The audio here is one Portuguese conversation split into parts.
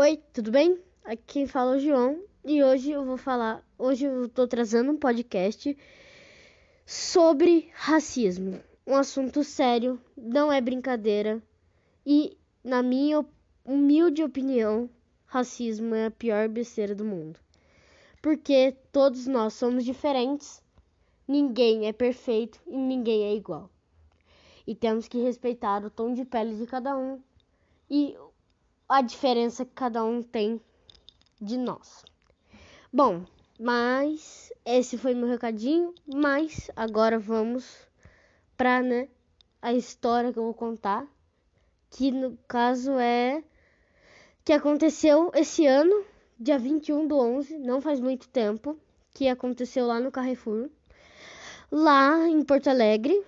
Oi, tudo bem? Aqui quem fala é o João e hoje eu vou falar. Hoje eu tô trazendo um podcast sobre racismo. Um assunto sério, não é brincadeira e, na minha humilde opinião, racismo é a pior besteira do mundo. Porque todos nós somos diferentes, ninguém é perfeito e ninguém é igual. E temos que respeitar o tom de pele de cada um e a diferença que cada um tem de nós. Bom, mas esse foi meu recadinho, mas agora vamos para né, a história que eu vou contar, que no caso é que aconteceu esse ano, dia 21 do 11, não faz muito tempo, que aconteceu lá no Carrefour, lá em Porto Alegre,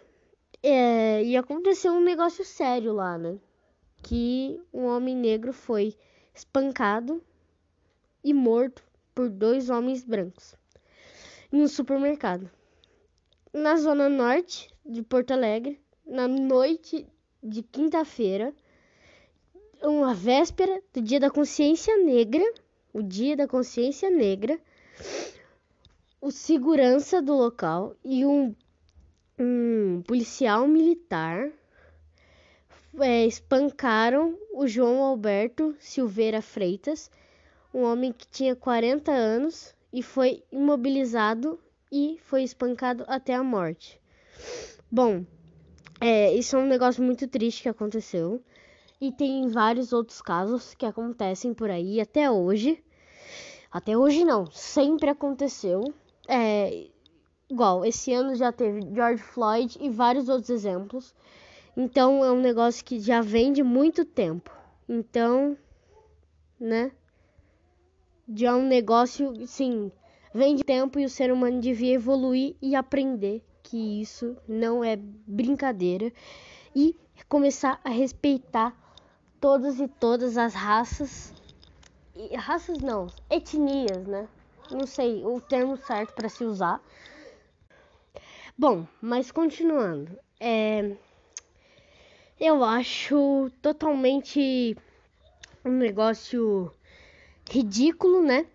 é, e aconteceu um negócio sério lá, né? Que um homem negro foi espancado e morto por dois homens brancos em um supermercado. Na zona norte de Porto Alegre, na noite de quinta-feira, uma véspera do Dia da Consciência Negra, o Dia da Consciência Negra, o segurança do local e um, um policial militar é, espancaram o João Alberto Silveira Freitas, um homem que tinha 40 anos e foi imobilizado e foi espancado até a morte. Bom, é, isso é um negócio muito triste que aconteceu. E tem vários outros casos que acontecem por aí até hoje. Até hoje não, sempre aconteceu. É, igual, esse ano já teve George Floyd e vários outros exemplos. Então é um negócio que já vem de muito tempo. Então, né? Já é um negócio, sim, vem de tempo e o ser humano devia evoluir e aprender que isso não é brincadeira e começar a respeitar todas e todas as raças e raças não, etnias, né? Não sei o termo certo para se usar. Bom, mas continuando, é eu acho totalmente um negócio ridículo, né?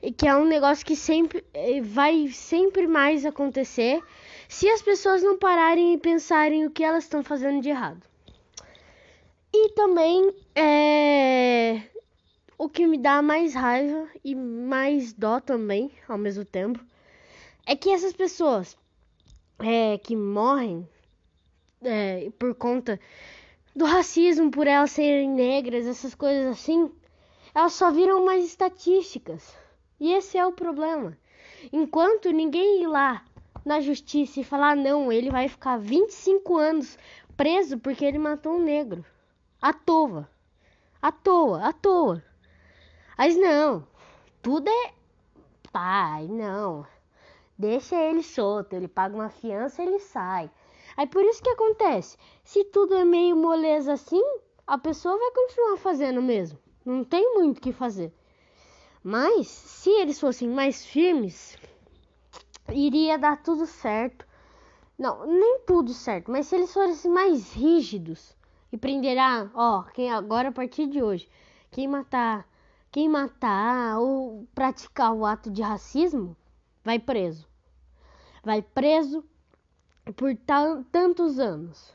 E que é um negócio que sempre eh, vai sempre mais acontecer se as pessoas não pararem e pensarem o que elas estão fazendo de errado. E também é o que me dá mais raiva e mais dó também ao mesmo tempo é que essas pessoas é, que morrem é, por conta do racismo, por elas serem negras, essas coisas assim, elas só viram mais estatísticas. E esse é o problema. Enquanto ninguém ir lá na justiça e falar não, ele vai ficar 25 anos preso porque ele matou um negro. À toa. À toa, à toa. Mas não, tudo é. Pai, não. Deixa ele solto, ele paga uma fiança, ele sai. Aí por isso que acontece. Se tudo é meio moleza assim, a pessoa vai continuar fazendo mesmo. Não tem muito o que fazer. Mas se eles fossem mais firmes, iria dar tudo certo. Não, nem tudo certo, mas se eles fossem mais rígidos e prenderá, ó, quem agora a partir de hoje, quem matar, quem matar ou praticar o ato de racismo, vai preso. Vai preso por tantos anos.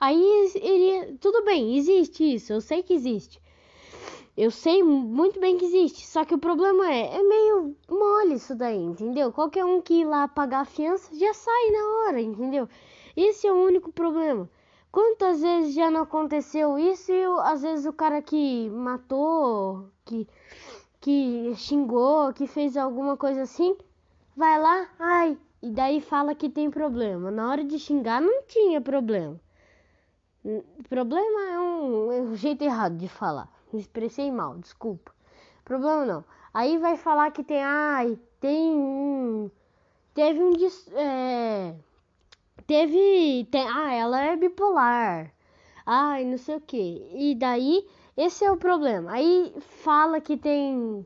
Aí iria. Tudo bem, existe isso, eu sei que existe. Eu sei muito bem que existe. Só que o problema é, é meio mole isso daí, entendeu? Qualquer um que ir lá pagar a fiança já sai na hora, entendeu? Esse é o único problema. Quantas vezes já não aconteceu isso e às vezes o cara que matou, que, que xingou, que fez alguma coisa assim, vai lá, ai, e daí fala que tem problema. Na hora de xingar não tinha problema. Problema é um, é um jeito errado de falar. Me expressei mal, desculpa. Problema não. Aí vai falar que tem. Ai, tem um. Teve um. É, teve. Tem, ah, ela é bipolar. Ai, não sei o que. E daí, esse é o problema. Aí fala que tem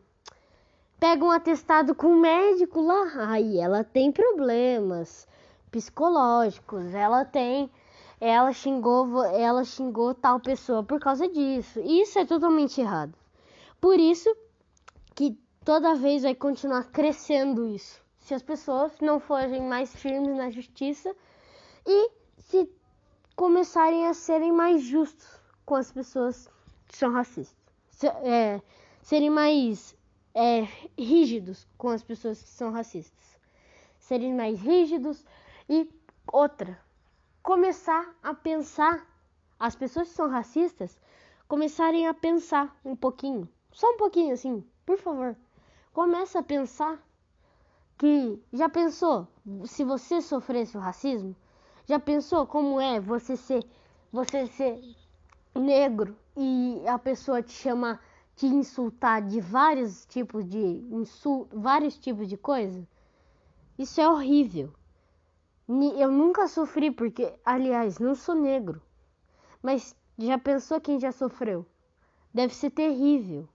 pega um atestado com o médico lá, aí ela tem problemas psicológicos, ela tem, ela xingou, ela xingou tal pessoa por causa disso. Isso é totalmente errado. Por isso que toda vez vai continuar crescendo isso. Se as pessoas não forem mais firmes na justiça e se começarem a serem mais justos com as pessoas que são racistas. Se, é, serem mais é, rígidos com as pessoas que são racistas. Serem mais rígidos e outra, começar a pensar, as pessoas que são racistas começarem a pensar um pouquinho, só um pouquinho assim, por favor. Começa a pensar que já pensou se você sofresse o racismo? Já pensou como é você ser você ser negro e a pessoa te chamar te insultar de vários tipos de insulto, vários tipos de coisa? Isso é horrível. Eu nunca sofri porque, aliás, não sou negro. Mas já pensou quem já sofreu? Deve ser terrível.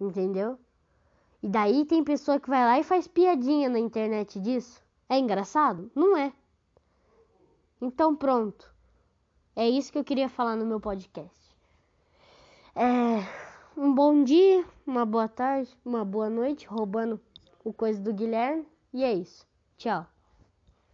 Entendeu? E daí tem pessoa que vai lá e faz piadinha na internet disso. É engraçado? Não é. Então pronto. É isso que eu queria falar no meu podcast. É um bom dia, uma boa tarde, uma boa noite, roubando o coisa do Guilherme. E é isso. Tchau.